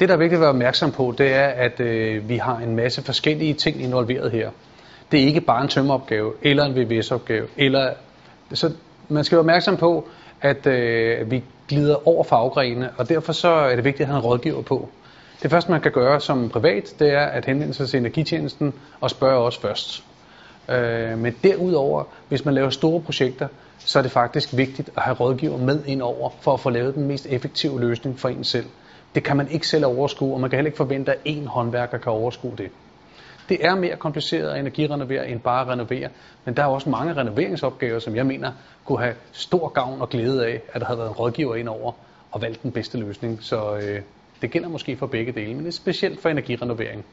Det, der er vigtigt at være opmærksom på, det er, at øh, vi har en masse forskellige ting involveret her. Det er ikke bare en tømmeopgave, eller en VVS-opgave, eller... Så man skal være opmærksom på, at øh, vi glider over faggrene, og derfor så er det vigtigt at have en rådgiver på. Det første, man kan gøre som privat, det er at henvende sig til energitjenesten og spørge os først. Øh, men derudover, hvis man laver store projekter, så er det faktisk vigtigt at have rådgiver med ind over, for at få lavet den mest effektive løsning for en selv. Det kan man ikke selv overskue, og man kan heller ikke forvente, at én håndværker kan overskue det. Det er mere kompliceret at energirenovere end bare at renovere, men der er også mange renoveringsopgaver, som jeg mener kunne have stor gavn og glæde af, at der havde været en rådgiver ind over og valgt den bedste løsning. Så øh, det gælder måske for begge dele, men det er specielt for energirenovering.